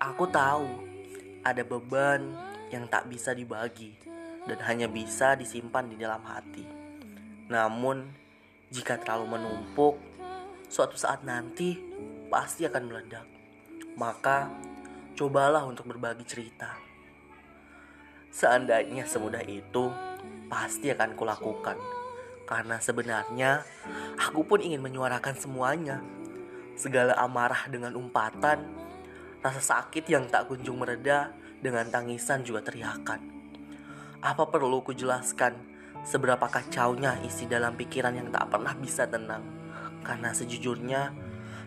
Aku tahu ada beban yang tak bisa dibagi dan hanya bisa disimpan di dalam hati. Namun, jika terlalu menumpuk, suatu saat nanti pasti akan meledak. Maka, cobalah untuk berbagi cerita. Seandainya semudah itu, pasti akan kulakukan. Karena sebenarnya, aku pun ingin menyuarakan semuanya. Segala amarah dengan umpatan, rasa sakit yang tak kunjung mereda dengan tangisan juga teriakan. Apa perlu kujelaskan seberapa kacaunya isi dalam pikiran yang tak pernah bisa tenang? Karena sejujurnya,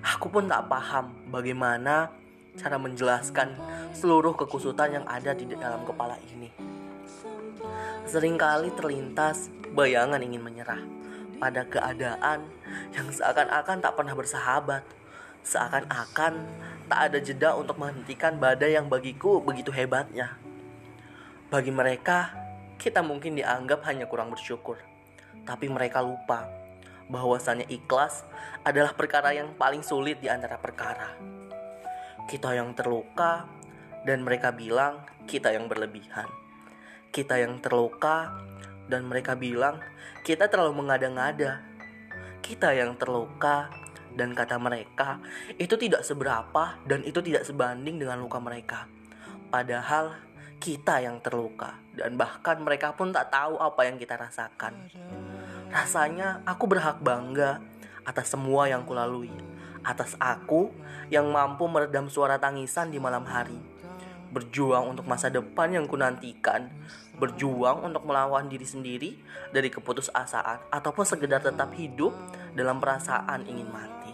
aku pun tak paham bagaimana cara menjelaskan seluruh kekusutan yang ada di dalam kepala ini. Seringkali terlintas bayangan ingin menyerah pada keadaan yang seakan-akan tak pernah bersahabat. Seakan-akan tak ada jeda untuk menghentikan badai yang bagiku begitu hebatnya. Bagi mereka, kita mungkin dianggap hanya kurang bersyukur. Tapi mereka lupa bahwasannya ikhlas adalah perkara yang paling sulit di antara perkara. Kita yang terluka dan mereka bilang kita yang berlebihan. Kita yang terluka dan mereka bilang kita terlalu mengada-ngada. Kita yang terluka dan kata mereka itu tidak seberapa dan itu tidak sebanding dengan luka mereka. Padahal kita yang terluka dan bahkan mereka pun tak tahu apa yang kita rasakan. Rasanya aku berhak bangga atas semua yang kulalui atas aku yang mampu meredam suara tangisan di malam hari. Berjuang untuk masa depan yang kunantikan, berjuang untuk melawan diri sendiri dari keputusasaan ataupun sekedar tetap hidup dalam perasaan ingin mati.